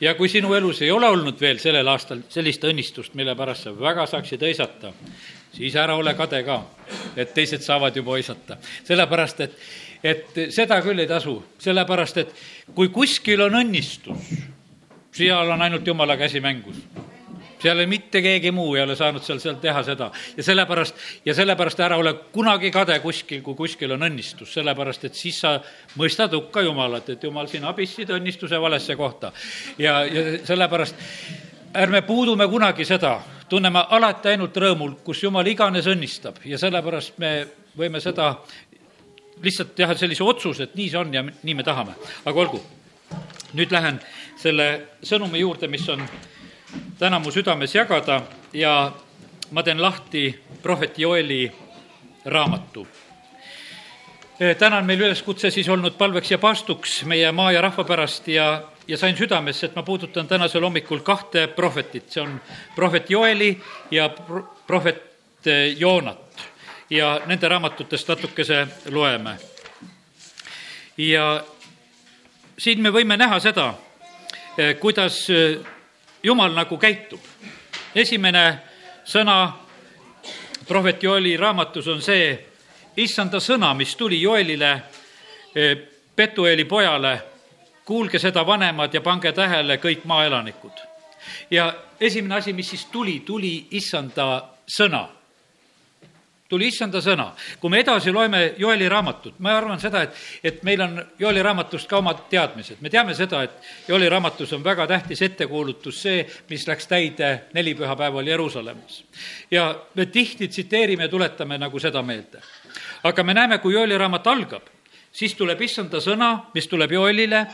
ja kui sinu elus ei ole olnud veel sellel aastal sellist õnnistust, mille pärast sa väga saaksid hõisata, siis ära ole kade ka, et teised saavad juba hõisata. sellepärast, et, et seda küll ei tasu, sellepärast et kui kuskil on õnnistus, seal on ainult jumala käsi mängus seal mitte keegi muu ei ole saanud seal, seal teha seda. ja sellepärast, ja sellepärast ära ole kunagi kade kuskil, kui kuskil on õnnistus, sellepärast et siis sa mõistad hukka Jumalat, et Jumal, sina abistsid õnnistuse valesse kohta. ja, ja sellepärast ärme puudume kunagi seda, tunneme alati ainult rõõmul, kus Jumal iganes õnnistab ja sellepärast me võime seda lihtsalt teha sellise otsuse, et nii see on ja nii me tahame. aga olgu, nüüd lähen selle sõnumi juurde, mis on täna mu südames jagada ja ma teen lahti prohvet Joeli raamatu. täna on meil üleskutse siis olnud palveks ja paastuks meie maa ja rahva pärast ja, ja sain südamesse, et ma puudutan tänasel hommikul kahte prohvetit, see on prohvet Joeli ja prohvet Joonat ja nende raamatutest natukese loeme. ja siin me võime näha seda, kuidas jumal nagu käitub. esimene sõna prohvet Joeli raamatus on see, issanda sõna, mis tuli Joelile, eh, Petueli pojale, kuulge seda, vanemad, ja pange tähele kõik maaelanikud. ja esimene asi, mis siis tuli, tuli issanda sõna tuli issanda sõna. kui me edasi loeme Joeli raamatut, ma arvan seda, et, et meil on Joeli raamatust ka omad teadmised. me teame seda, et Joeli raamatus on väga tähtis ettekuulutus see, mis läks täide nelipühapäeval Jeruusalemmas. ja me tihti tsiteerime ja tuletame nagu seda meelde. aga me näeme, kui Joeli raamat algab, siis tuleb issanda sõna, mis tuleb Joelile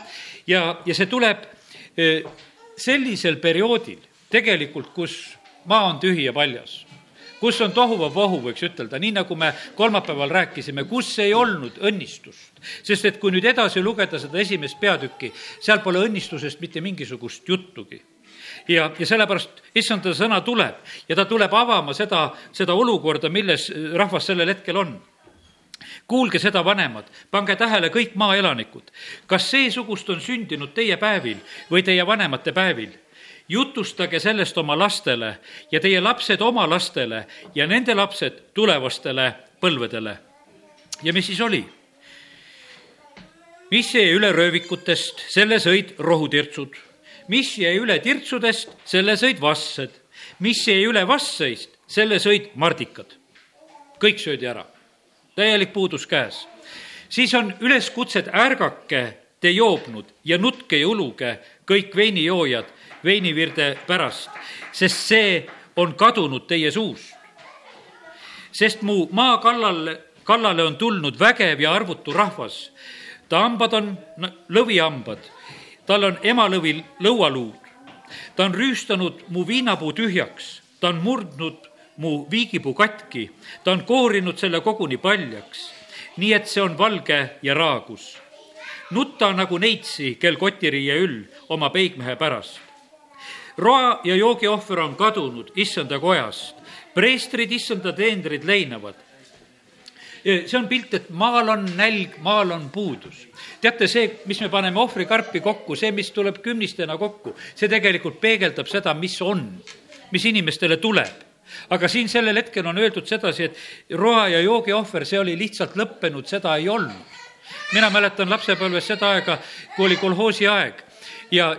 ja, ja see tuleb eh, sellisel perioodil tegelikult, kus maa on tühi ja paljas kus on tohuvabohu, võiks ütelda, nii nagu me kolmapäeval rääkisime, kus ei olnud õnnistust. sest et kui nüüd edasi lugeda seda esimest peatükki, seal pole õnnistusest mitte mingisugust juttugi ja, ja sellepärast issanda sõna tuleb ja ta tuleb avama seda, seda olukorda, milles rahvas sellel hetkel on kuulge seda, vanemad, pange tähele kõik maaelanikud. kas seesugust on sündinud teie päevil või teie vanemate päevil? Jutustage sellest oma lastele ja teie lapsed oma lastele ja nende lapsed tulevastele põlvedele. ja mis siis oli? mis jäi üle röövikutest, selle sõid rohutirtsud. mis jäi üle tirtsudest, selle sõid vassed. mis jäi üle vasseist, selle sõid mardikad. kõik söödi ära. täielik puudus käes. siis on üleskutsed, ärgake, te joobnud ja nutke ja uluge, kõik veinijoojad veinivirde pärast, sest see on kadunud teie suust. sest mu maa kallal, kallale on tulnud vägev ja arvutu rahvas. ta hambad on lõvihambad, tal on emalõvi lõualuud. ta on rüüstanud mu viinapuu tühjaks, ta on murdnud mu viigipuu katki, ta on koorinud selle koguni paljaks, nii et see on valge ja raagus nutta nagu neitsi, kel kotiriie üll oma peigmehe pärast roa ja joogiohver on kadunud issanda kojast, preestrid, issanda teenrid leinavad see on pilt, et maal on nälg, maal on puudus. teate, see, mis me paneme ohvrikarpi kokku, see, mis tuleb kümnistena kokku, see tegelikult peegeldab seda, mis on, mis inimestele tuleb. aga siin sellel hetkel on öeldud sedasi, et roa ja joogiohver, see oli lihtsalt lõppenud, seda ei olnud. mina mäletan lapsepõlves seda aega, kui oli kolhoosi aeg ja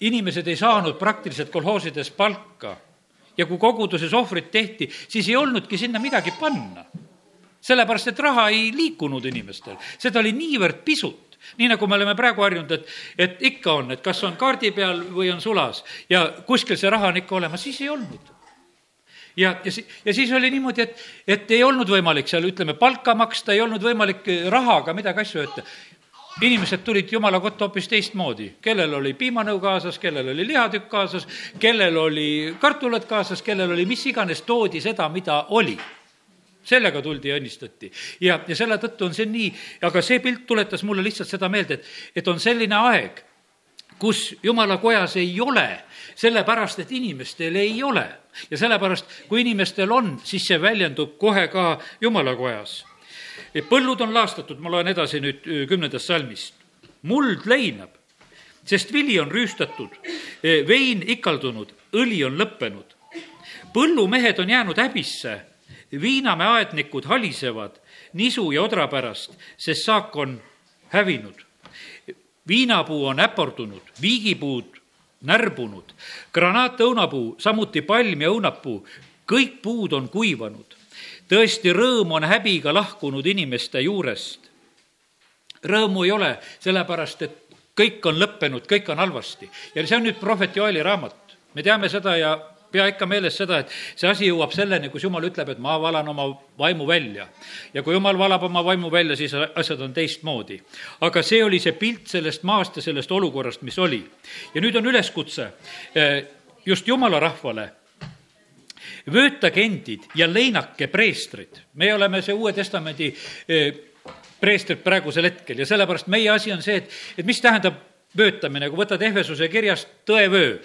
inimesed ei saanud praktiliselt kolhoosides palka. Ja kui koguduses ohvrit tehti, siis ei olnudki sinna midagi panna. sellepärast, et raha ei liikunud inimestel, seda oli niivõrd pisut. Nii nagu me oleme praegu harjunud, et, et ikka on, et kas on kaardi peal või on sulas. Ja kuskil see raha on ikka olemas, siis ei olnud. ja, ja si-, ja siis oli niimoodi, et, et ei olnud võimalik seal, ütleme, palka maksta, ei olnud võimalik rahaga midagi asju ette inimesed tulid jumala kotta hoopis teistmoodi, kellel oli piimanõu kaasas, kellel oli lihatükk kaasas, kellel oli kartulad kaasas, kellel oli mis iganes, toodi seda, mida oli sellega tuldi ja õnnistati. ja, ja selle tõttu on see nii, aga see pilt tuletas mulle lihtsalt seda meelde, et, et on selline aeg, kus jumala kojas ei ole, sellepärast et inimestel ei ole. ja sellepärast, kui inimestel on, siis see väljendub kohe ka jumala kojas põllud on laastatud, ma loen edasi nüüd kümnendast salmist. muld leinab sest vili on rüüstatud, vein ikaldunud, õli on lõppenud. põllumehed on jäänud häbisse, viinamäe aednikud halisevad nisu ja odra pärast, sest saak on hävinud. viinapuu on äpardunud, viigipuud närbunud, granaatõunapuu, samuti palm ja õunapuu, kõik puud on kuivanud. Tõesti, rõõm on häbiga lahkunud inimeste juurest. Rõõmu ei ole, sellepärast et kõik on lõppenud, kõik on halvasti ja see on nüüd prohvet Joeli raamat. me teame seda ja pea ikka meeles seda, et see asi jõuab selleni, kus jumal ütleb, et ma valan oma vaimu välja. ja kui jumal valab oma vaimu välja, siis asjad on teistmoodi. aga see oli see pilt sellest maast ja sellest olukorrast, mis oli. ja nüüd on üleskutse eh, just jumala rahvale vöötage endid ja leinake preestrid. me oleme see Uue Testamendi eh, preestrid praegusel hetkel ja sellepärast meie asi on see, et, et mis tähendab vöötamine, kui võtad Ehvesuse kirjast tõevöö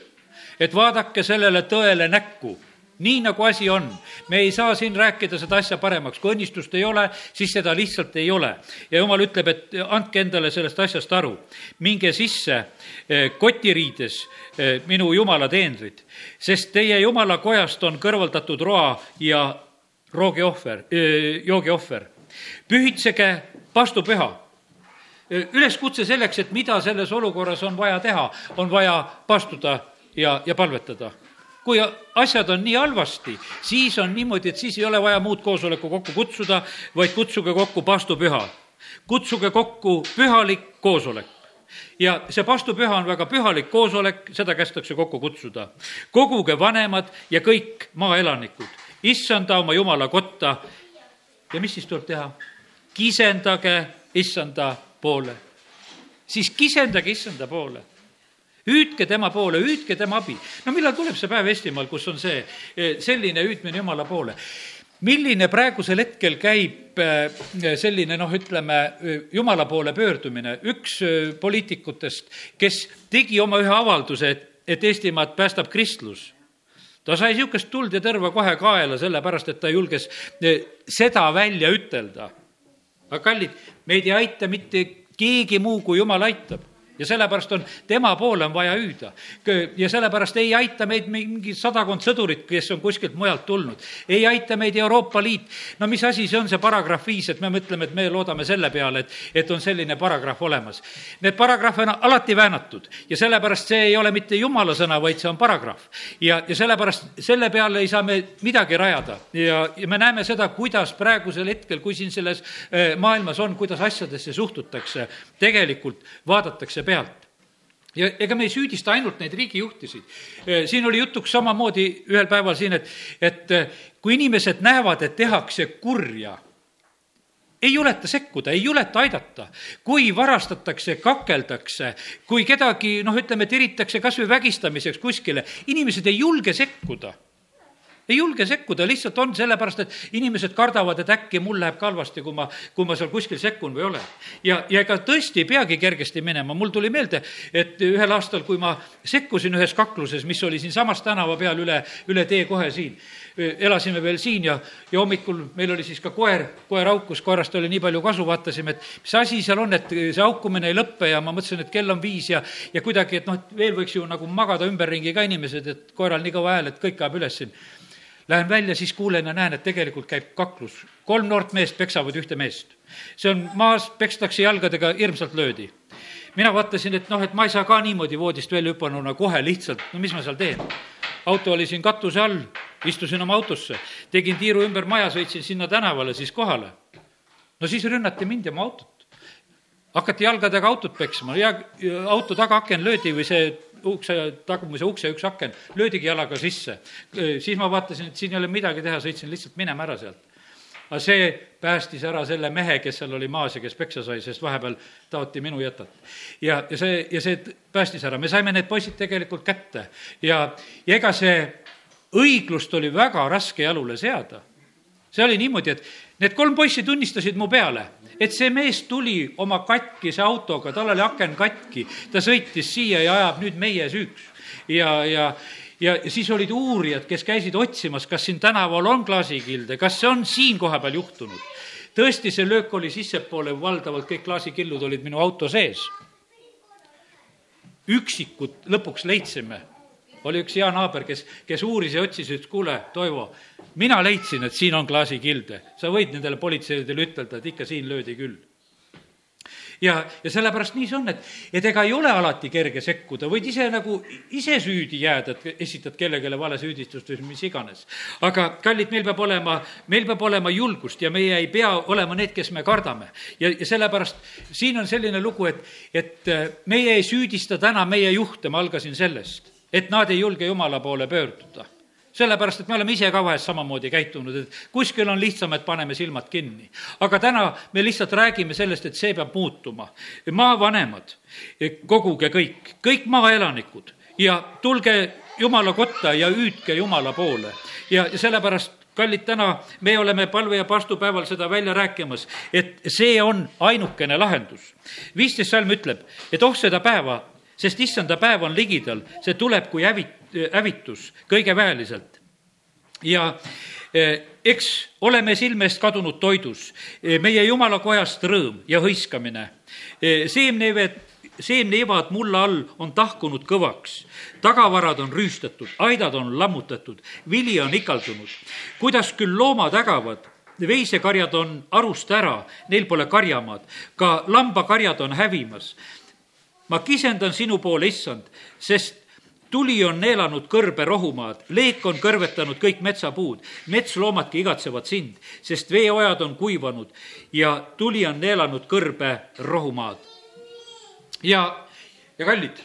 et vaadake sellele tõele näkku nii nagu asi on. me ei saa siin rääkida seda asja paremaks, kui õnnistust ei ole, siis seda lihtsalt ei ole. ja jumal ütleb, et andke endale sellest asjast aru. minge sisse eh, kotiriides eh, minu jumala teenrid, sest teie jumala kojast on kõrvaldatud roa ja roogiohver, eh, joogiohver. pühitsege pastupüha üleskutse selleks, et mida selles olukorras on vaja teha, on vaja pastuda ja, ja palvetada. Kui asjad on nii halvasti, siis on niimoodi, et siis ei ole vaja muud koosoleku kokku kutsuda, vaid kutsuge kokku pastupüha. kutsuge kokku pühalik koosolek ja see pastupüha on väga pühalik koosolek, seda kästakse kokku kutsuda. koguge vanemad ja kõik maaelanikud, issanda oma jumala kotta. ja mis siis tuleb teha? kisendage issanda poole. siis kisendage issanda poole hüüdke tema poole, hüüdke tema abi. no millal tuleb see päev Eestimaal, kus on see eh, selline hüüdmine Jumala poole? milline praegusel hetkel käib eh, selline noh, ütleme, eh, Jumala poole pöördumine, üks poliitikutest, kes tegi oma ühe avalduse, et, et Eestimaad päästab kristlus ta sai niisugust tuld ja tõrva kohe kaela, sellepärast et ta julges seda välja ütelda. aga kallid, meid ei aita mitte keegi muu, kui Jumal aitab ja sellepärast on, tema poole on vaja hüüda. ja sellepärast ei aita meid mingi sadakond sõdurit, kes on kuskilt mujalt tulnud. ei aita meid Euroopa Liit. no mis asi see on, see paragrahv viis, et me mõtleme, et me loodame selle peale, et, et on selline paragrahv olemas. Need paragrahve on alati väänatud ja sellepärast see ei ole mitte jumala sõna, vaid see on paragrahv. ja, ja sellepärast selle peale ei saa me midagi rajada ja, ja me näeme seda, kuidas praegusel hetkel, kui siin selles eh, maailmas on, kuidas asjadesse suhtutakse, tegelikult vaadatakse inimese pealt ja ega me ei süüdista ainult neid riigijuhtisid. Siin oli jutuks samamoodi ühel päeval siin, et, et äh, kui inimesed näevad, et tehakse kurja, ei juleta sekkuda, ei juleta aidata. kui varastatakse, kakeldakse, kui kedagi, noh, ütleme, tiritakse kas või vägistamiseks kuskile, inimesed ei julge sekkuda ei julge sekkuda, lihtsalt on sellepärast, et inimesed kardavad, et äkki mul läheb ka halvasti, kui ma, kui ma seal kuskil sekkun või olen. ja, ja ega tõesti ei peagi kergesti minema, mul tuli meelde, et ühel aastal, kui ma sekkusin ühes kakluses, mis oli siinsamas tänava peal üle, üle tee kohe siin, elasime veel siin ja, ja hommikul meil oli siis ka koer, koer haukus, koerast oli nii palju kasu, vaatasime, et mis asi seal on, et see haukumine ei lõppe ja ma mõtlesin, et kell on viis ja, ja kuidagi, et noh, et veel võiks ju nagu magada ümberringi ka inimesed, et koeral nii kõva hääl, et kõik ajab üles siin Lähen välja, siis kuulen ja näen, et tegelikult käib kaklus. kolm noort meest peksavad ühte meest. see on maas, pekstakse jalgadega, hirmsalt löödi. mina vaatasin, et noh, et ma ei saa ka niimoodi voodist välja hüpanuna kohe lihtsalt, no mis ma seal teen. auto oli siin katuse all, istusin oma autosse, tegin tiiru ümber maja, sõitsin sinna tänavale siis kohale. no siis rünnati mind ja mu autot. hakati jalgadega autot peksma ja auto tagaaken löödi või see ukse, tagumise ukse üks aken, löödigi jalaga sisse. siis ma vaatasin, et siin ei ole midagi teha, sõitsin lihtsalt minema ära sealt. aga see päästis ära selle mehe, kes seal oli maas ja kes peksa sai, sest vahepeal taoti minu jätat. ja, ja see, ja see päästis ära, me saime need poisid tegelikult kätte ja, ja ega see õiglust oli väga raske jalule seada. see oli niimoodi, et need kolm poissi tunnistasid mu peale et see mees tuli oma katkise autoga, tal oli aken katki, ta sõitis siia ja ajab nüüd meie süüks. ja, ja, ja siis olid uurijad, kes käisid otsimas, kas siin tänaval on klaasikilde, kas see on siin kohapeal juhtunud. tõesti, see löök oli sissepoole, valdavalt kõik klaasikillud olid minu auto sees. üksikud lõpuks leidsime. Oli üks hea naaber, kes, kes uuris ja otsis, ütles, kuule, Toivo, mina leidsin, et siin on klaasikilde. sa võid nendele politseidele ütelda, et ikka siin löödi küll ja, ja sellepärast nii see on, et, et ega ei ole alati kerge sekkuda, võid ise nagu, ise süüdi jääda, et esitad kellelegi valesüüdistust või mis iganes. aga kallid, meil peab olema, meil peab olema julgust ja meie ei pea olema need, kes me kardame. ja, ja sellepärast siin on selline lugu, et, et äh, meie ei süüdista täna meie juhte, ma algasin sellest, et nad ei julge Jumala poole pöörduda sellepärast, et me oleme ise ka vahest samamoodi käitunud, et kuskil on lihtsam, et paneme silmad kinni. aga täna me lihtsalt räägime sellest, et see peab muutuma. maavanemad, koguge kõik, kõik maaelanikud ja tulge Jumala kotta ja hüüdke Jumala poole. ja, sellepärast kallid, täna me oleme palve ja pastupäeval seda välja rääkimas, et see on ainukene lahendus. viisteist salm ütleb, et oh seda päeva, sest issanda päev on ligidal, see tuleb kui hävit-, hävitus kõige väeliselt. ja eh, eks oleme silme eest kadunud toidus, eh, meie jumala kojast rõõm ja hõiskamine. Eh, seemneeved, seemneevad mulla all on tahkunud kõvaks, tagavarad on rüüstatud, aidad on lammutatud, vili on ikaldunud. kuidas küll loomad ägavad, veisekarjad on arust ära, neil pole karjamaad, ka lambakarjad on hävimas. Ma kisendan sinu poole, issand, sest tuli on neelanud kõrbe rohumaad, leek on kõrvetanud kõik metsapuud, metsloomadki igatsevad sind, sest veeojad on kuivanud ja tuli on neelanud kõrbe rohumaad. ja, ja kallid,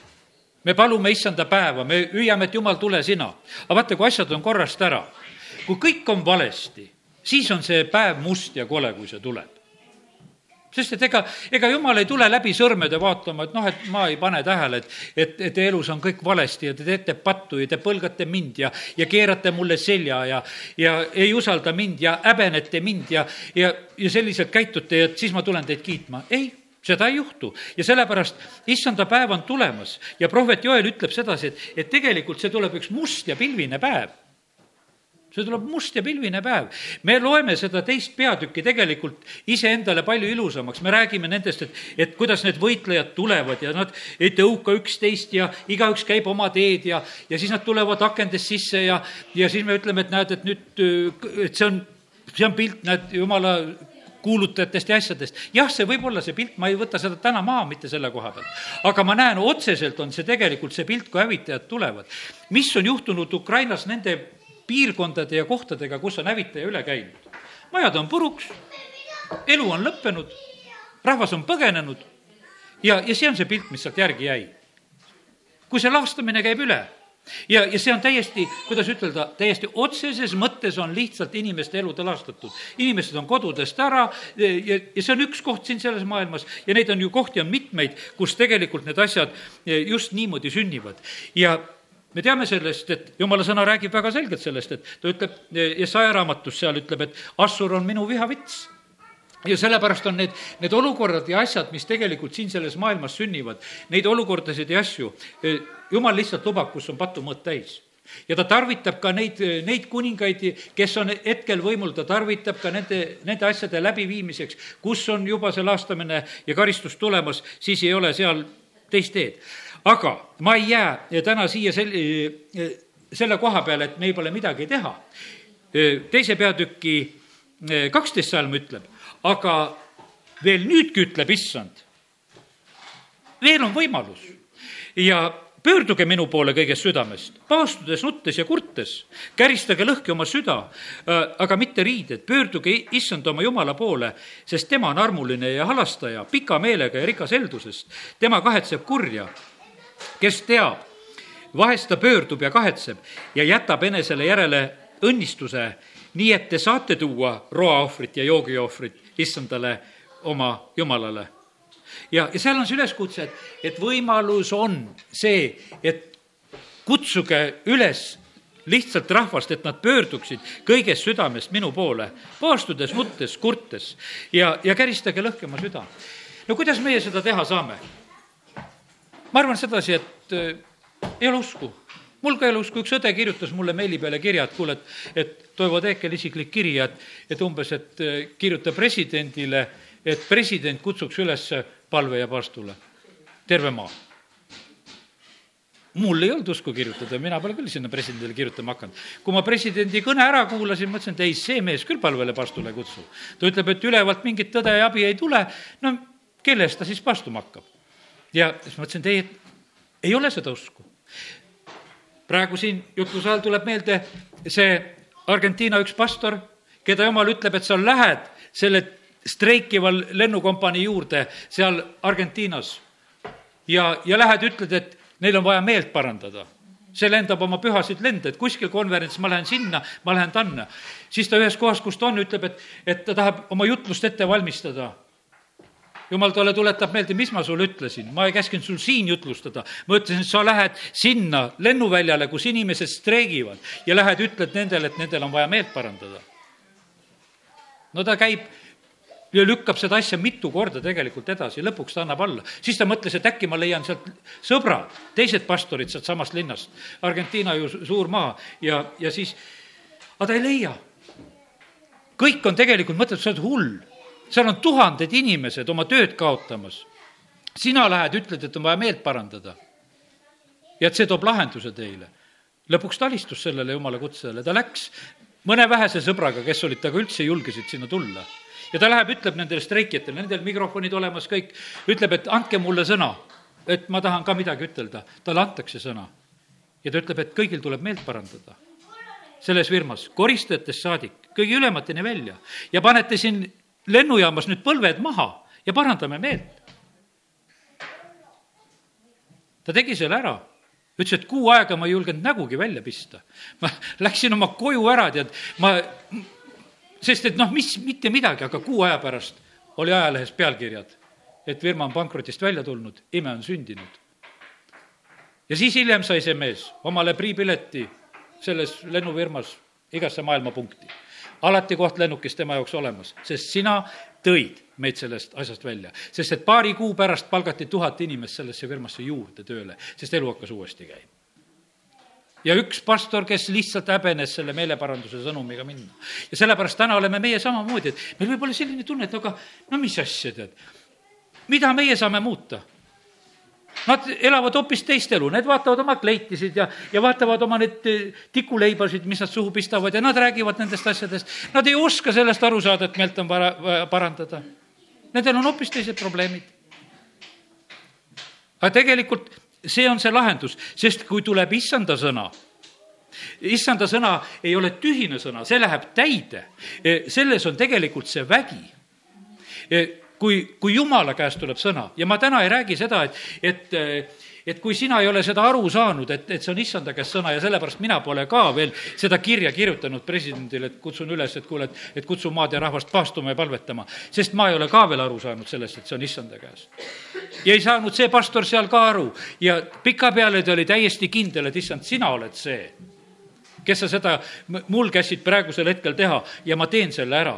me palume issanda päeva, me hüüame, et jumal, tule sina. aga vaata, kui asjad on korrast ära, kui kõik on valesti, siis on see päev must ja kole, kui see tuleb sest et ega, ega jumal ei tule läbi sõrmede vaatama, et noh, et ma ei pane tähele, et, et, et teie elus on kõik valesti ja te teete pattu ja te põlgate mind ja, ja keerate mulle selja ja, ja ei usalda mind ja häbenete mind ja, ja, ja selliselt käitute ja siis ma tulen teid kiitma. ei seda ei juhtu. Ja sellepärast issanda päev on tulemas. Ja prohvet Joel ütleb sedasi, et, et tegelikult see tuleb üks must ja pilvine päev see tuleb must ja pilvine päev. me loeme seda teist peatükki tegelikult iseendale palju ilusamaks, me räägime nendest, et, et kuidas need võitlejad tulevad ja nad ei tõuka üksteist ja igaüks käib oma teed ja, ja siis nad tulevad akendest sisse ja, ja siis me ütleme, et näed, et nüüd, et see on, see on pilt, näed, jumala kuulutajatest ja asjadest. jah, see võib olla see pilt, ma ei võta seda täna maha mitte selle koha pealt. aga ma näen, otseselt on see tegelikult see pilt, kui hävitajad tulevad. mis on juhtunud Ukrainas nende piirkondade ja kohtadega, kus on hävitaja üle käinud. majad on puruks, elu on lõppenud, rahvas on põgenenud ja, ja see on see pilt, mis sealt järgi jäi. kui see laastamine käib üle ja, ja see on täiesti, kuidas ütelda, täiesti otseses mõttes on lihtsalt inimeste elud laastatud. inimesed on kodudest ära ja, ja see on üks koht siin selles maailmas ja neid on ju kohti on mitmeid, kus tegelikult need asjad just niimoodi sünnivad ja me teame sellest, et jumala sõna räägib väga selgelt sellest, et ta ütleb, Jesaja raamatus seal ütleb, et Assur on minu vihavits. Ja sellepärast on need, need olukorrad ja asjad, mis tegelikult siin selles maailmas sünnivad, neid olukordasid ja asju, jumal lihtsalt lubab, kus on patumõõt täis. Ja ta tarvitab ka neid, neid kuningaid, kes on hetkel võimul, ta tarvitab ka nende, nende asjade läbiviimiseks, kus on juba see laastamine ja karistus tulemas, siis ei ole seal teist teed aga ma ei jää täna siia sel-, selle koha peale, et meil pole midagi teha. teise peatüki kaksteist salm ütleb, aga veel nüüdki ütleb issand, veel on võimalus ja pöörduge minu poole kõigest südamest, paastudes, nuttes ja kurtes, käristage lõhki oma süda, aga mitte riided, pöörduge issand oma jumala poole, sest tema on armuline ja halastaja, pika meelega ja rikas heldusest. tema kahetseb kurja kes teab, vahest ta pöördub ja kahetseb ja jätab enesele järele õnnistuse, nii et te saate tuua roaohvrit ja joogiohvrit issandale oma jumalale. ja, ja seal on see üleskutse, et, et võimalus on see, et kutsuge üles lihtsalt rahvast, et nad pöörduksid kõigest südamest minu poole, paastudes, nuttes, kurtes ja, ja käristage lõhkema süda. no kuidas meie seda teha saame? Ma arvan sedasi, et äh, ei ole usku. mul ka ei ole usku, üks õde kirjutas mulle meili peale kirja, et kuule, et, et Toivo Teekel isiklik kiri, et, et umbes, et äh, kirjuta presidendile, et president kutsuks üles palve ja paastule. terve maa. mul ei olnud usku kirjutada, mina pole küll sinna presidendile kirjutama hakanud. kui ma presidendi kõne ära kuulasin, mõtlesin, et ei, see mees küll palvele pastule ei kutsu. ta ütleb, et ülevalt mingit tõde ja abi ei tule, no kelle eest ta siis pastuma hakkab? Ja siis mõtlesin, et ei, ei ole seda usku. praegu siin jutluse ajal tuleb meelde see Argentiina üks pastor, keda jumal ütleb, et sa lähed selle streikival lennukompanii juurde seal Argentiinas ja, ja lähed, ütled, et neil on vaja meelt parandada. see lendab oma pühasid lende, et kuskil konverents, ma lähen sinna, ma lähen tanna. siis ta ühes kohas, kus ta on, ütleb, et, et ta tahab oma jutlust ette valmistada jumal talle tuletab meelde, mis ma sulle ütlesin, ma ei käskinud sul siin jutlustada. ma ütlesin, sa lähed sinna lennuväljale, kus inimesed streigivad ja lähed, ütled nendele, et nendel on vaja meelt parandada. no ta käib ja lükkab seda asja mitu korda tegelikult edasi, lõpuks ta annab alla. siis ta mõtles, et äkki ma leian sealt sõbrad, teised pastorid sealt samast linnast. Argentiina ju suur maa ja, ja siis, aga ta ei leia. kõik on tegelikult, mõtled, sa oled hull. Seal on tuhanded inimesed oma tööd kaotamas. sina lähed, ütled, et on vaja meelt parandada. ja et see toob lahenduse teile. lõpuks ta alistus sellele jumala kutsele, ta läks mõne vähese sõbraga, kes olid temaga üldse julgesid sinna tulla ja ta läheb, ütleb nendele streikijatele, nendel mikrofonid olemas kõik, ütleb, et andke mulle sõna, et ma tahan ka midagi ütelda. talle antakse sõna. ja ta ütleb, et kõigil tuleb meelt parandada. selles firmas, koristajatest saadik, kõige ülemateni välja ja panete siin lennujaamas nüüd põlved maha ja parandame meelt. ta tegi selle ära ütles, et kuu aega ma ei julgenud nägugi välja pista. ma läksin oma koju ära, tead, ma sest et noh, mis, mitte midagi, aga kuu aja pärast oli ajalehes pealkirjad, et firma on pankrotist välja tulnud, ime on sündinud. ja siis hiljem sai see mees omale priipileti selles lennufirmas igasse maailmapunkti. Alati koht lennukis tema jaoks olemas, sest sina tõid meid sellest asjast välja. sest et paari kuu pärast palgati tuhat inimest sellesse firmasse juurde tööle, sest elu hakkas uuesti käima ja üks pastor, kes lihtsalt häbenes selle meeleparanduse sõnumiga minna. ja sellepärast täna oleme meie samamoodi, et meil võib olla selline tunne, et aga no mis asja, tead, mida meie saame muuta? Nad elavad hoopis teist elu, need vaatavad oma kleitisid ja, ja vaatavad oma neid eh, tikuleibasid, mis nad suhu pistavad ja nad räägivad nendest asjadest. Nad ei oska sellest aru saada, et meelt on vaja parandada. Nendel on hoopis teised probleemid. aga tegelikult see on see lahendus, sest kui tuleb issanda sõna, issanda sõna ei ole tühine sõna, see läheb täide. selles on tegelikult see vägi. Kui, kui jumala käest tuleb sõna ja ma täna ei räägi seda, et, et et kui sina ei ole seda aru saanud, et, et see on issanda käest sõna ja sellepärast mina pole ka veel seda kirja kirjutanud presidendile, et kutsun üles, et kuule, et, et kutsu maad ja rahvast paastuma ja palvetama. sest ma ei ole ka veel aru saanud sellest, et see on issanda käes. ja ei saanud see pastor seal ka aru ja pikapeale ta oli täiesti kindel, et issand, sina oled see, kes sa seda mul käsid praegusel hetkel teha ja ma teen selle ära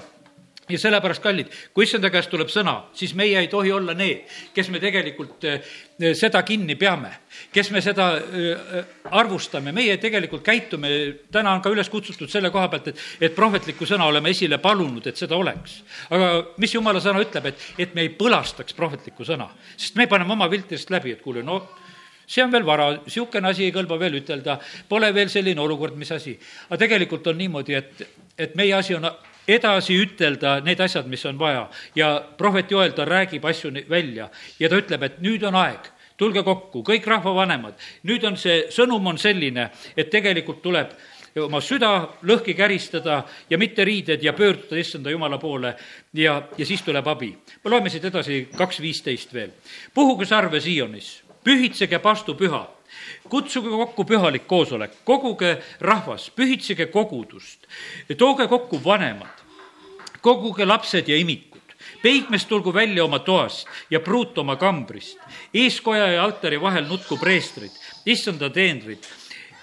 ja sellepärast, kallid, kui issanda käest tuleb sõna, siis meie ei tohi olla need, kes me tegelikult eh, seda kinni peame, kes me seda eh, arvustame, meie tegelikult käitume, täna on ka üles kutsutud selle koha pealt, et, et prohvetlikku sõna oleme esile palunud, et seda oleks. aga mis jumala sõna ütleb, et, et me ei põlastaks prohvetlikku sõna, sest me paneme oma filtrist läbi, et kuule, no see on veel vara, niisugune asi ei kõlba veel ütelda, pole veel selline olukord, mis asi. aga tegelikult on niimoodi, et, et meie asi on edasi ütelda need asjad, mis on vaja ja prohvet Joel, ta räägib asju välja ja ta ütleb, et nüüd on aeg tulge kokku, kõik rahvavanemad, nüüd on see sõnum on selline, et tegelikult tuleb oma süda lõhki käristada ja mitte riided ja pöörduda issanda jumala poole ja, ja siis tuleb abi. me loeme siit edasi kaks viisteist veel. puhuge sarve Siionis, pühitsege pastu püha kutsuge kokku pühalik koosolek, koguge rahvas, pühitsege kogudust, tooge kokku vanemad, koguge lapsed ja imikud, peigmees tulgu välja oma toast ja pruut oma kambrist, eeskoja ja altari vahel nutku preestrid, issanda teenrid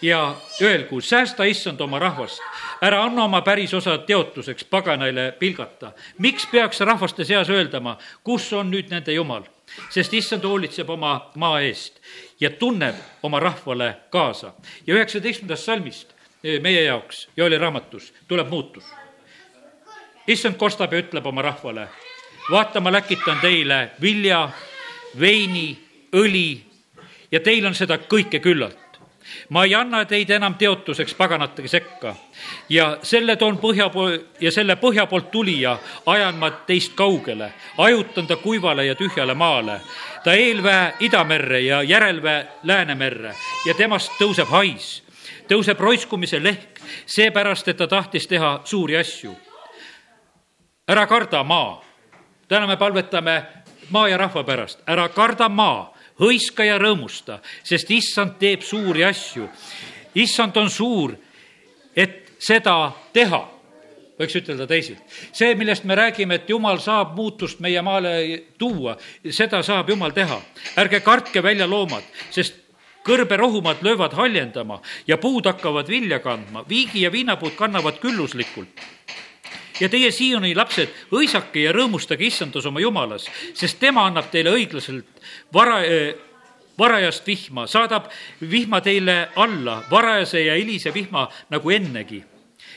ja öelgu, säästa issand oma rahvast, ära anna oma pärisosa teotuseks paganaile pilgata. miks peaks rahvaste seas öeldama, kus on nüüd nende jumal? sest issand hoolitseb oma maa eest ja tunneb oma rahvale kaasa. ja üheksateistkümnendast salmist eh, meie jaoks, Joeli raamatus, tuleb muutus. Issand kostab ja ütleb oma rahvale, vaata, ma läkitan teile vilja, veini, õli ja teil on seda kõike küllalt ma ei anna teid enam teotuseks paganate sekka ja selle toon põhja pool ja selle põhja poolt tulija ajan ma teist kaugele, hajutan ta kuivale ja tühjale maale. ta eelväe idamerre ja järelväe Läänemerre ja temast tõuseb hais, tõuseb roiskumise lehk, seepärast et ta tahtis teha suuri asju. Ära karda maa, täna me palvetame maa ja rahva pärast, ära karda maa hõiska ja rõõmusta, sest issand teeb suuri asju. issand on suur, et seda teha võiks ütelda teisilt. see, millest me räägime, et jumal saab muutust meie maale tuua, seda saab jumal teha. ärge kartke välja loomad, sest kõrberohumad löövad haljendama ja puud hakkavad vilja kandma, viigi ja viinapuud kannavad külluslikult ja teie Sioni lapsed, õisake ja rõõmustage issandas oma jumalas, sest tema annab teile õiglaselt vara, eh, varajast vihma, saadab vihma teile alla, varajase ja hilise vihma nagu ennegi.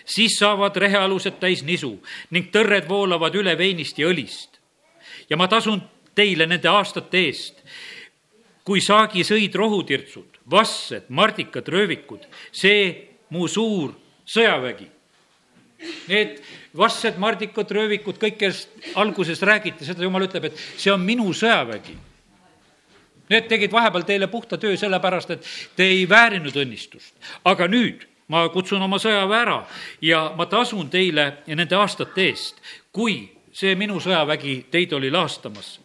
siis saavad rehealused täis nisu ning tõrred voolavad üle veinist ja õlist. ja ma tasun teile nende aastate eest, kui saagi sõid rohutirtsud, vassed, mardikad, röövikud, see mu suur sõjavägi Need vastsed, mardikud, röövikud, kõik, kellest alguses räägiti, seda jumal ütleb, et see on minu sõjavägi. Need tegid vahepeal teile puhta töö sellepärast, et te ei väärinud õnnistust. aga nüüd ma kutsun oma sõjaväe ära ja ma tasun teile nende aastate eest, kui see minu sõjavägi teid oli laastamas.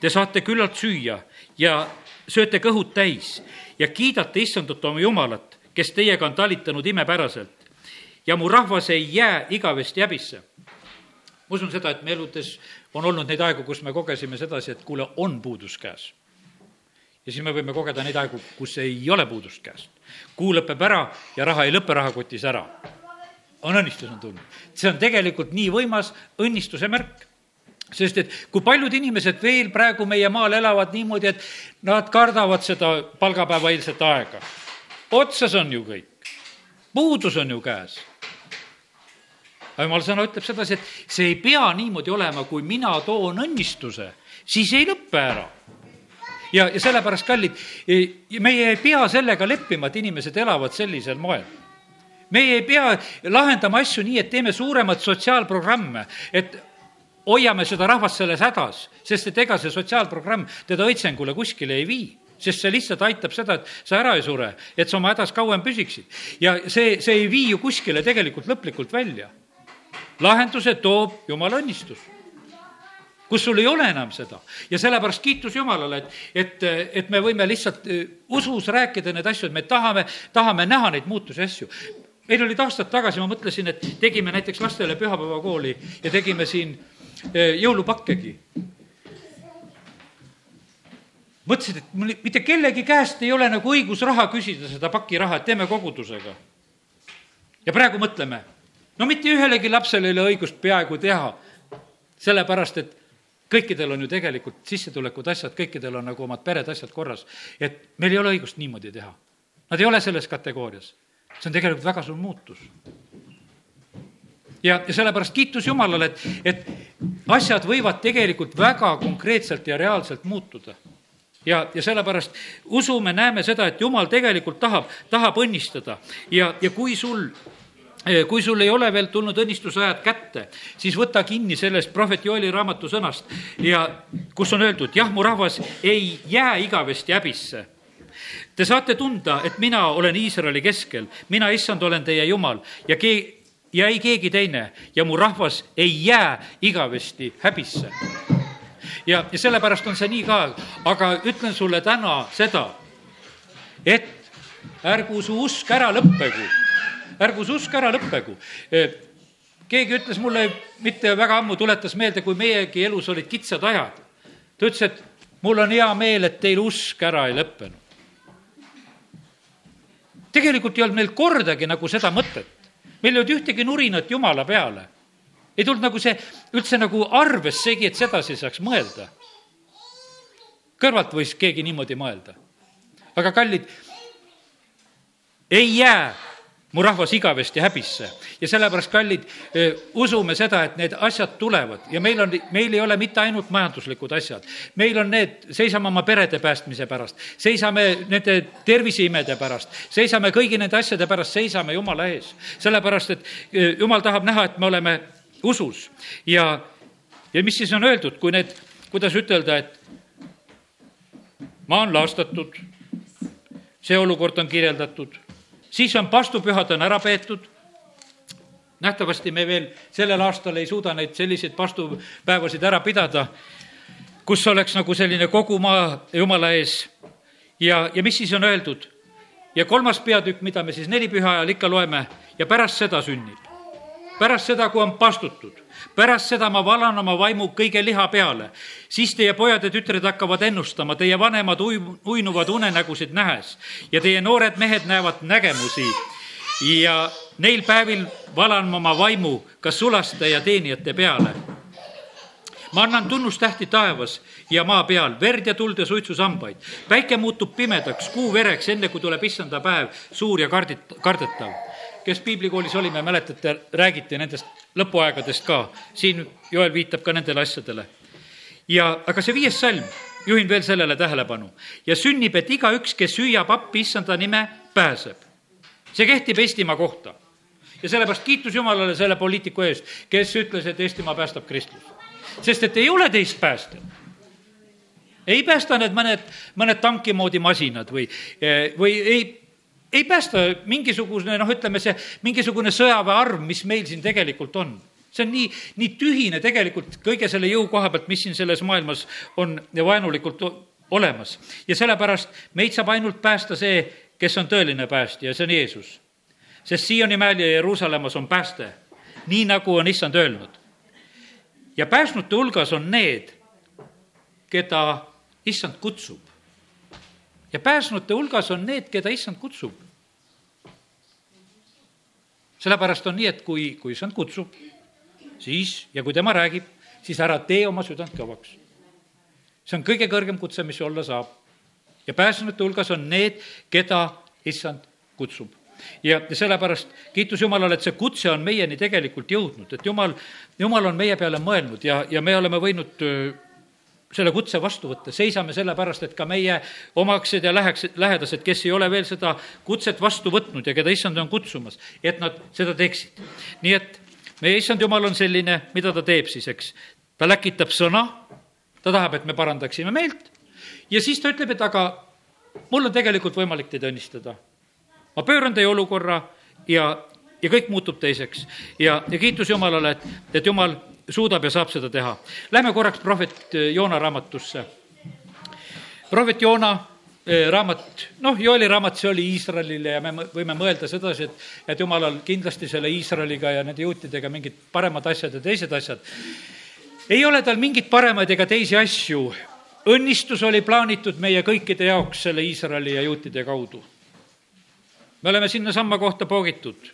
Te saate küllalt süüa ja sööte kõhud täis ja kiidate issandat oma Jumalat, kes teiega on talitanud imepäraselt ja mu rahvas ei jää igavesti häbisse. ma usun seda, et me eludes on olnud neid aegu, kus me kogesime sedasi, et kuule, on puudus käes. ja siis me võime kogeda neid aegu, kus ei ole puudust käes. kuu lõpeb ära ja raha ei lõpe rahakotis ära. on õnnistus on tulnud. see on tegelikult nii võimas õnnistuse märk sest et kui paljud inimesed veel praegu meie maal elavad niimoodi, et nad kardavad seda palgapäeva eilset aega. otsas on ju kõik, puudus on ju käes aga jumala sõna ütleb sedasi, et see ei pea niimoodi olema, kui mina toon õnnistuse, siis ei lõpe ära ja, ja sellepärast, kallid, meie ei pea sellega leppima, et inimesed elavad sellisel moel. meie ei pea lahendama asju nii, et teeme suuremat sotsiaalprogramme, et hoiame seda rahvast selles hädas, sest et ega see sotsiaalprogramm teda õitsengule kuskile ei vii sest see lihtsalt aitab seda, et sa ära ei sure, et sa oma hädas kauem püsiksid. ja see, see ei vii ju kuskile tegelikult lõplikult välja lahenduse toob jumala õnnistus kus sul ei ole enam seda ja sellepärast kiitus Jumalale, et, et, et me võime lihtsalt eh, usus rääkida neid asju, et me tahame, tahame näha neid muutusi asju. meil olid aastad tagasi, ma mõtlesin, et tegime näiteks lastele pühapäevakooli ja tegime siin eh, jõulupakkegi. mõtlesin, et mul mitte kellegi käest ei ole nagu õigus raha küsida, seda pakiraha, et teeme kogudusega. ja praegu mõtleme no mitte ühelegi lapsele ei ole õigust peaaegu teha, sellepärast et kõikidel on ju tegelikult sissetulekud, asjad, kõikidel on nagu omad pered, asjad korras. et meil ei ole õigust niimoodi teha. Nad ei ole selles kategoorias. see on tegelikult väga suur muutus. ja, ja sellepärast kiitus Jumalale, et, et asjad võivad tegelikult väga konkreetselt ja reaalselt muutuda ja, ja sellepärast usume, näeme seda, et Jumal tegelikult tahab, tahab õnnistada ja, ja kui sul kui sul ei ole veel tulnud õnnistusajad kätte, siis võta kinni sellest prohvet Joeli raamatu sõnast ja kus on öeldud, jah, mu rahvas ei jää igavesti häbisse. Te saate tunda, et mina olen Iisraeli keskel, mina, issand, olen teie jumal ja kee-, ja ei keegi teine ja mu rahvas ei jää igavesti häbisse. ja, ja sellepärast on see nii ka, aga ütlen sulle täna seda, et ärgu su usk ära lõppegu ärgu su usk ära lõppegu keegi ütles mulle mitte väga ammu, tuletas meelde, kui meiegi elus olid kitsad ajad. ta ütles, et mul on hea meel, et teil usk ära ei lõppenud. tegelikult ei olnud meil kordagi nagu seda mõtet. meil ei olnud ühtegi nurinat Jumala peale. ei tulnud nagu see üldse nagu arvessegi, et sedasi saaks mõelda. kõrvalt võis keegi niimoodi mõelda. aga kallid, ei jää mu rahvas igavesti häbisse. ja sellepärast, kallid, usume seda, et need asjad tulevad ja meil on, meil ei ole mitte ainult majanduslikud asjad. meil on need, seisame oma perede päästmise pärast, seisame nende terviseimede pärast, seisame kõigi nende asjade pärast, seisame Jumala ees. sellepärast, et Jumal tahab näha, et me oleme usus ja, ja mis siis on öeldud, kui need, kuidas ütelda, et maa on laastatud, see olukord on kirjeldatud siis on pastupühad on ära peetud. nähtavasti me veel sellel aastal ei suuda neid selliseid pastupäevasid ära pidada, kus oleks nagu selline kogu maa Jumala ees. ja, ja mis siis on öeldud? ja kolmas peatükk, mida me siis neli püha ajal ikka loeme ja pärast seda sünnib. Pärast seda, kui on pastutud pärast seda ma valan oma vaimu kõige liha peale. siis teie pojad ja tütred hakkavad ennustama, teie vanemad ui-, uinuvad unenägusid nähes ja teie noored mehed näevad nägemusi. ja neil päevil valan ma oma vaimu ka sulaste ja teenijate peale ma annan tunnustähti taevas ja maa peal, verd ja tuld ja suitsusambaid. päike muutub pimedaks, kuu vereks, enne kui tuleb issanda päev, suur ja kardit-, kardetav kes piiblikoolis olime, mäletate, räägiti nendest lõpuaegadest ka. siin Joel viitab ka nendele asjadele. ja, aga see viies salm, juhin veel sellele tähelepanu. ja sünnib, et igaüks, kes hüüab appi issanda nime, pääseb. see kehtib Eestimaa kohta. ja sellepärast kiitus Jumalale selle poliitiku eest, kes ütles, et Eestimaa päästab kristlus. sest et ei ole teist päästjat ei päästa need mõned, mõned tanki moodi masinad või, või ei ei päästa mingisugune noh, ütleme see mingisugune sõjaväearv, mis meil siin tegelikult on. see on nii, nii tühine tegelikult kõige selle jõu koha pealt, mis siin selles maailmas on vaenulikult olemas. ja sellepärast meid saab ainult päästa see, kes on tõeline päästja ja see on Jeesus. sest Sioni mäel ja Jeruusalemmas on pääste, nii nagu on issand öelnud. ja päästnute hulgas on need, keda issand kutsub ja pääsnute hulgas on need, keda issand kutsub. sellepärast on nii, et kui, kui issand kutsub, siis ja kui tema räägib, siis ära tee oma südant kõvaks. see on kõige kõrgem kutse, mis olla saab. ja pääsnute hulgas on need, keda issand kutsub ja, ja sellepärast kiitus Jumalale, et see kutse on meieni tegelikult jõudnud, et Jumal, Jumal on meie peale mõelnud ja, ja me oleme võinud selle kutse vastu võtta, seisame selle pärast, et ka meie omaksed ja läheks, lähedased, kes ei ole veel seda kutset vastu võtnud ja keda issand on kutsumas, et nad seda teeksid. nii et meie issand jumal on selline, mida ta teeb siis, eks. ta läkitab sõna, ta tahab, et me parandaksime meelt ja siis ta ütleb, et aga mul on tegelikult võimalik teid õnnistada. ma pööran teie olukorra ja, ja kõik muutub teiseks ja, ja kiitus Jumalale, et, et Jumal suudab ja saab seda teha. Lähme korraks prohvet eh, Joona raamatusse. prohvet Joona eh, raamat, noh, Joeli raamat, see oli Iisraelile ja me võime mõelda sedasi, et, et jumalal kindlasti selle Iisraeliga ja nende juutidega mingid paremad asjad ja teised asjad. ei ole tal mingeid paremaid ega teisi asju. õnnistus oli plaanitud meie kõikide jaoks selle Iisraeli ja juutide kaudu. me oleme sinnasamma kohta poogitud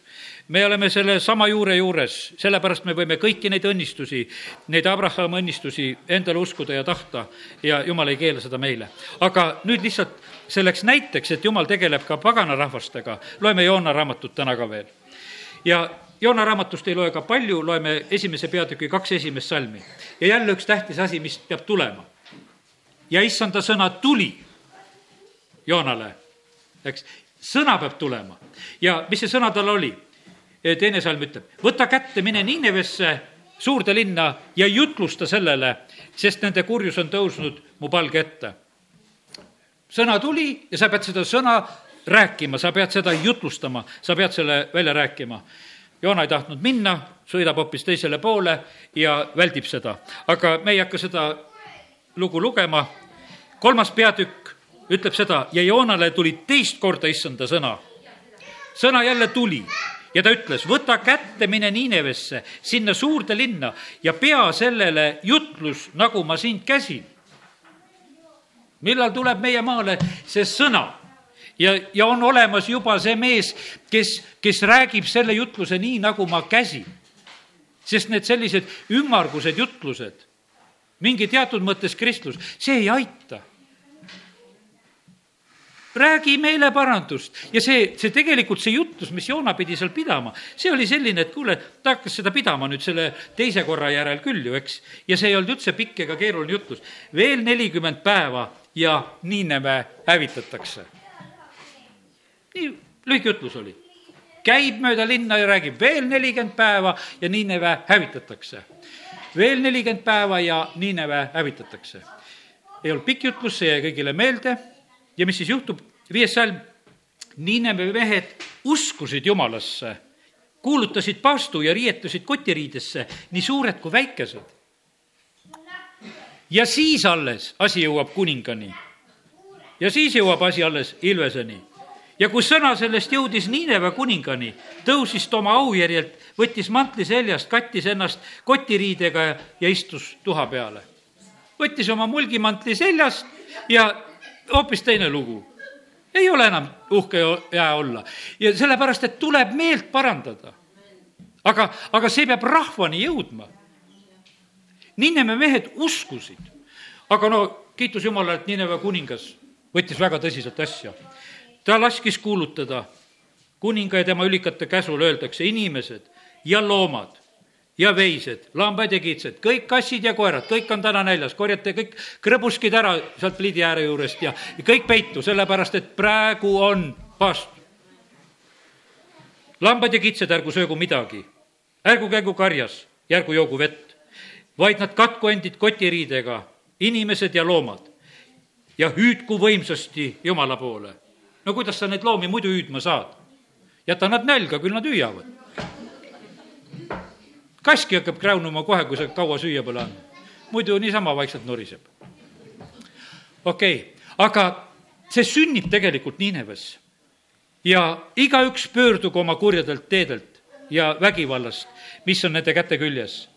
me oleme selle sama juure juures, sellepärast me võime kõiki neid õnnistusi, neid Abrahami õnnistusi endale uskuda ja tahta ja jumal ei keela seda meile. aga nüüd lihtsalt selleks näiteks, et jumal tegeleb ka pagana rahvastega, loeme Joona raamatut täna ka veel. ja Joona raamatust ei loe ka palju, loeme esimese peatüki kaks esimest salmi. ja jälle üks tähtis asi, mis peab tulema. ja issanda sõna tuli Joonale, eks, sõna peab tulema. ja mis see sõna tal oli? Teine salm ütleb, võta kätte, mine Niinevesse, suurde linna ja jutlusta sellele, sest nende kurjus on tõusnud mu palge ette. sõna tuli ja sa pead seda sõna rääkima, sa pead seda jutlustama, sa pead selle välja rääkima. Joona ei tahtnud minna, sõidab hoopis teisele poole ja väldib seda. aga me ei hakka seda lugu lugema. kolmas peatükk ütleb seda ja Joonale tuli teist korda issanda sõna. sõna jälle tuli ja ta ütles, võta kätte, mine Niinevesse, sinna suurde linna ja pea sellele jutlus, nagu ma sind käsin. millal tuleb meie maale see sõna? ja, ja on olemas juba see mees, kes, kes räägib selle jutluse nii, nagu ma käsin. sest need sellised ümmargused jutlused, mingi teatud mõttes kristlus, see ei aita räägi meeleparandust ja see, see tegelikult, see jutlus, mis Joona pidi seal pidama, see oli selline, et kuule, ta hakkas seda pidama nüüd selle teise korra järel küll ju, eks. ja see ei olnud üldse pikk ega keeruline jutlus. veel nelikümmend päeva ja Niineve hävitatakse. nii lühike jutlus oli. käib mööda linna ja räägib veel nelikümmend päeva ja Niineve hävitatakse. veel nelikümmend päeva ja Niineve hävitatakse. ei olnud pikk jutlus, see jäi kõigile meelde ja mis siis juhtub, viies salm, Niineve mehed uskusid Jumalasse, kuulutasid paastu ja riietusid kotiriidesse, nii suured kui väikesed. ja siis alles asi jõuab kuningani. ja siis jõuab asi alles Ilveseni. ja kui sõna sellest jõudis Niineve kuningani, tõusis ta oma aujärjelt, võttis mantli seljast, kattis ennast kotiriidega ja istus tuha peale. võttis oma mulgimantli seljast ja hoopis teine lugu. ei ole enam uhke jää olla ja sellepärast, et tuleb meelt parandada. aga, aga see peab rahvani jõudma. Nineve mehed uskusid, aga no kiitus Jumalale, et Nineve kuningas võttis väga tõsiselt asja. ta laskis kuulutada kuninga ja tema ülikate käsul öeldakse inimesed ja loomad ja veised, lambad ja kitsed, kõik kassid ja koerad, kõik on täna näljas, korjate kõik krõbuskid ära sealt pliidi ääre juurest ja kõik peitu, sellepärast et praegu on paast. lambad ja kitsed, ärgu söögu midagi, ärgu käigu karjas ja ärgu joogu vett, vaid nad katku endid kotiriidega, inimesed ja loomad, ja hüüdku võimsasti Jumala poole. no kuidas sa neid loomi muidu hüüdma saad? jäta nad nälga, küll nad hüüavad kaski hakkab kräunuma kohe, kui sa kaua süüa pole andnud. muidu niisama vaikselt nuriseb. okei okay., aga see sünnib tegelikult Niineves. ja igaüks pöördugu oma kurjadelt teedelt ja vägivallast, mis on nende käte küljes.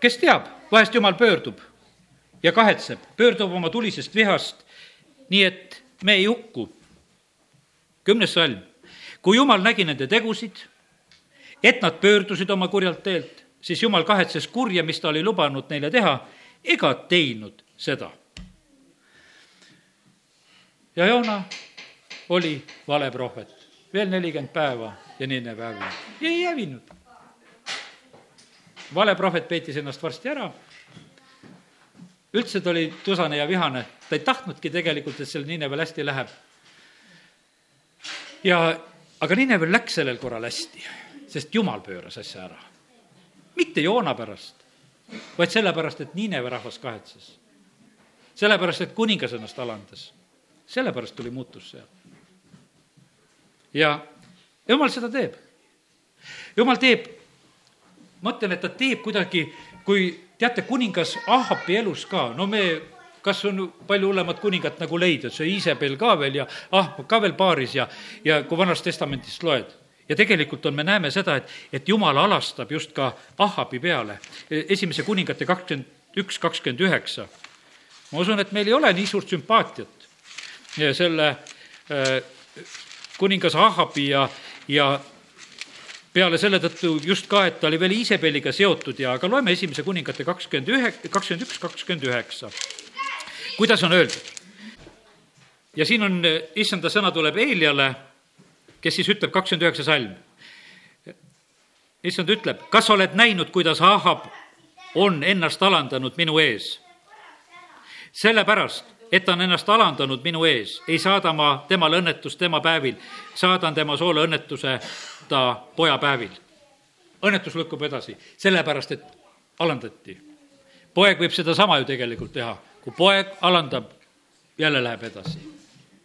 kes teab, vahest jumal pöördub ja kahetseb, pöördub oma tulisest vihast, nii et me ei hukku. kümnes salm. kui jumal nägi nende tegusid et nad pöördusid oma kurjalt teelt, siis jumal kahetses kurja, mis ta oli lubanud neile teha, ega teinud seda. ja Joona oli valeprohvet, veel nelikümmend päeva ja Nineve hävinud ja ei hävinud. valeprohvet peitis ennast varsti ära, üldse ta oli tusane ja vihane, ta ei tahtnudki tegelikult, et sellel Ninevel hästi läheb. ja, aga Ninevel läks sellel korral hästi sest Jumal pööras asja ära. mitte Joona pärast, vaid sellepärast, et Niineve rahvas kahetses. sellepärast, et kuningas ennast alandas. sellepärast tuli muutus seal. ja Jumal seda teeb. Jumal teeb, ma ütlen, et ta teeb kuidagi, kui teate, kuningas Ahabi elus ka, no me kas on palju hullemat kuningat nagu leida, see Iisabel ka veel ja Ahab ka veel paaris ja, ja kui Vanast Testamendist loed ja tegelikult on, me näeme seda, et, et jumal alastab just ka Ahabi peale. esimese kuningate kakskümmend üks, kakskümmend üheksa. ma usun, et meil ei ole nii suurt sümpaatiat selle äh, kuningas Ahabi ja, ja peale selle tõttu just ka, et ta oli veel Iisabeliga seotud ja, aga loeme esimese kuningate kakskümmend ühe, kakskümmend üks, kakskümmend üheksa. kuidas on öeldud? ja siin on, issanda sõna tuleb Eeliale kes siis ütleb, kakskümmend üheksa salm. issand ütleb, kas oled näinud, kuidas Ahab on ennast alandanud minu ees? sellepärast, et ta on ennast alandanud minu ees, ei saada ma temale õnnetust tema päevil, saadan tema soole õnnetuse ta poja päevil. õnnetus lükkub edasi, sellepärast et alandati. poeg võib sedasama ju tegelikult teha, kui poeg alandab, jälle läheb edasi.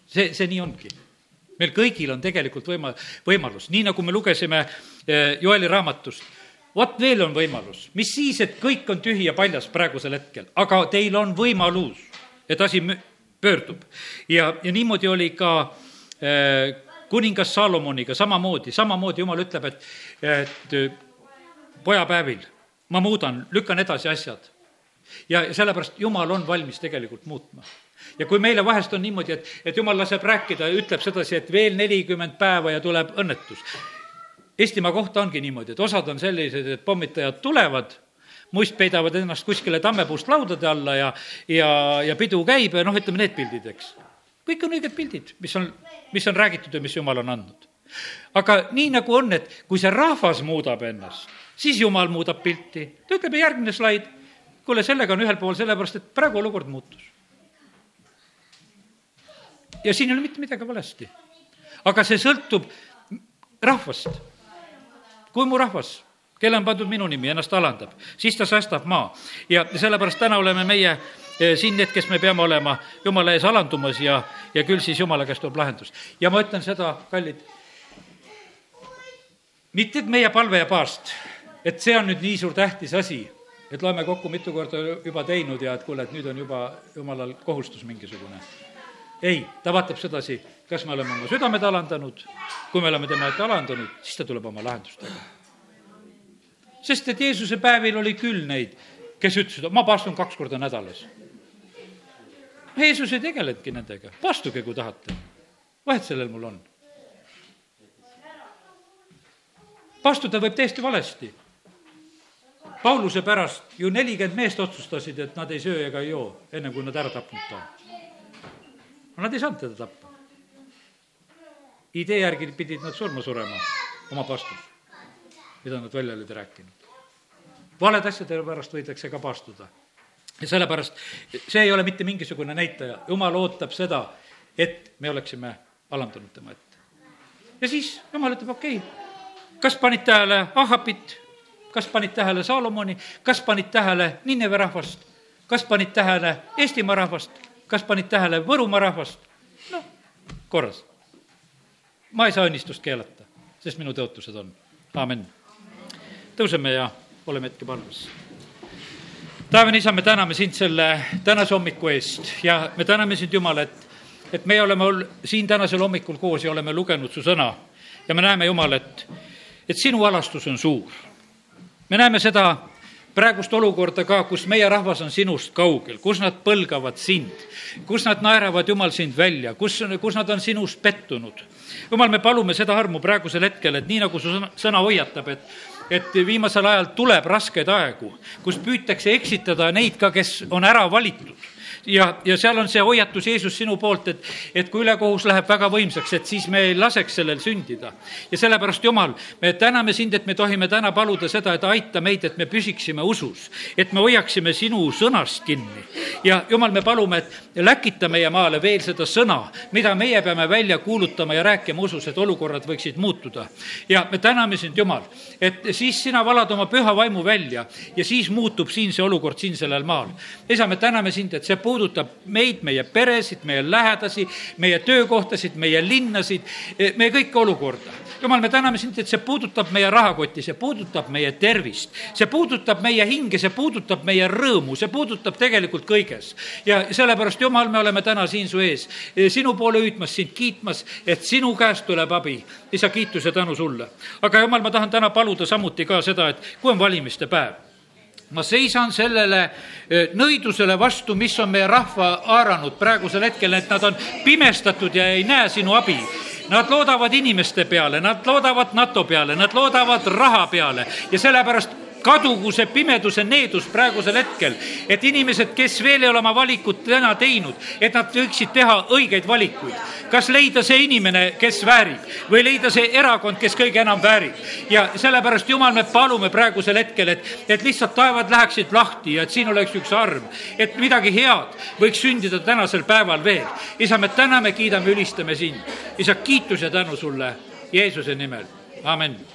see, see nii ongi meil kõigil on tegelikult võima-, võimalus, nii nagu me lugesime eh, Joeli raamatust. vot veel on võimalus, mis siis, et kõik on tühi ja paljas praegusel hetkel, aga teil on võimalus, et asi pöördub. ja, ja niimoodi oli ka äh, kuningas Salomoniga samamoodi, samamoodi jumal ütleb, et, et eh, pojapäevil ma muudan, lükkan edasi asjad. ja sellepärast Jumal on valmis tegelikult muutma ja kui meile vahest on niimoodi, et, et jumal laseb rääkida ja ütleb sedasi, et veel nelikümmend päeva ja tuleb õnnetus. Eestimaa kohta ongi niimoodi, et osad on sellised, et pommitajad tulevad, must peidavad ennast kuskile tammepuust laudade alla ja, ja, ja pidu käib ja noh, ütleme need pildid, eks. kõik on õiged pildid, mis on, mis on räägitud ja mis Jumal on andnud. aga nii nagu on, et kui see rahvas muudab ennast, siis Jumal muudab pilti. ta ütleb järgmine slaid, kuule, sellega on ühel pool, sellepärast et praegu olukord muutus. Ja siin ei ole mitte midagi valesti. aga see sõltub rahvast. kui mu rahvas kelle on pandud minu nimi, ennast alandab, siis ta säästab maa. ja sellepärast täna oleme meie eh, siin need, kes me peame olema Jumala ees alandumas ja, ja küll siis Jumala käest tuleb lahendus. ja ma ütlen seda, kallid, mitte et meie palve ja paast, et see on nüüd nii suur tähtis asi, et loeme kokku mitu korda juba teinud ja et kuule, et nüüd on juba Jumalal kohustus mingisugune. Ei, ta vaatab sedasi, kas me oleme oma südamed alandanud, kui me oleme tema ette alandunud, siis ta tuleb oma lahendustega sest et Jeesuse päevil oli küll neid, kes ütlesid, ma paastun kaks korda nädalas. Jeesus ei tegelenudki nendega, paastuge, kui tahate. vahet sellel mul on. paastuda võib täiesti valesti. Pauluse pärast ju nelikümmend meest otsustasid, et nad ei söö ega ei joo, enne kui nad ära tapnud ta on. Aga nad ei saanud teda tappa. idee järgi pidid nad surma surema oma paastus mida nad välja olid rääkinud. valede asjade pärast võidakse ka paastuda. ja sellepärast see ei ole mitte mingisugune näitaja, jumal ootab seda, et me oleksime alandunud tema ette. ja siis jumal ütleb, okei okay,, kas panid tähele Ahapit, kas panid tähele Saalomoni, kas panid tähele Nineve rahvast, kas panid tähele Eestimaa rahvast, kas panid tähele Võrumaa rahvast? noh, korras. ma ei saa õnnistust keelata, sest minu tõotused on, aamen tõuseme ja oleme hetke palves. taevane isa, me täname sind selle tänase hommiku eest ja me täname sind, Jumal, et, et me oleme ol-, siin tänasel hommikul koos ja oleme lugenud su sõna. ja me näeme, Jumal, et, et sinu alastus on suur. me näeme seda praegust olukorda ka, kus meie rahvas on sinust kaugel, kus nad põlgavad sind, kus nad naeravad, Jumal, sind välja, kus, kus nad on sinust pettunud. Jumal, me palume seda armu praegusel hetkel, et nii nagu su sõna, sõna hoiatab, et et viimasel ajal tuleb raskeid aegu, kus püütakse eksitada neid ka, kes on ära valitud ja, ja seal on see hoiatus Jeesus sinu poolt, et, et kui ülekohus läheb väga võimsaks, et siis me ei laseks sellel sündida. ja sellepärast, Jumal, me täname sind, et me tohime täna paluda seda, et aita meid, et me püsiksime usus, et me hoiaksime sinu sõnast kinni. ja Jumal, me palume, et läkita meie maale veel seda sõna, mida meie peame välja kuulutama ja rääkima usus, et olukorrad võiksid muutuda. ja me täname sind, Jumal, et siis sina valad oma püha vaimu välja ja siis muutub siin see olukord siin sellel maal. isa, me täname sind, et see puudutab meid, meie peresid, meie lähedasi, meie töökohtasid, meie linnasid, meie kõike olukorda. jumal, me täname sind, et see puudutab meie rahakotti, see puudutab meie tervist, see puudutab meie hinge, see puudutab meie rõõmu, see puudutab tegelikult kõiges. ja sellepärast, Jumal, me oleme täna siin su ees, sinu poole hüüdmas, sind kiitmas, et sinu käest tuleb abi. isa, kiitus ja tänu sulle. aga Jumal, ma tahan täna paluda samuti ka seda, et kui on valimiste päev ma seisan sellele nõidusele vastu, mis on meie rahva haaranud praegusel hetkel, et nad on pimestatud ja ei näe sinu abi. Nad loodavad inimeste peale, nad loodavad NATO peale, nad loodavad raha peale ja sellepärast kadugu see pimeduse needus praegusel hetkel, et inimesed, kes veel ei ole oma valikut täna teinud, et nad võiksid teha õigeid valikuid. kas leida see inimene, kes väärib või leida see erakond, kes kõige enam väärib. ja sellepärast, Jumal, me palume praegusel hetkel, et, et lihtsalt taevad läheksid lahti ja et siin oleks üks arm, et midagi head võiks sündida tänasel päeval veel. isa, me täname, kiidame, ülistame sind. isa, kiitus ja tänu sulle Jeesuse nimel, amin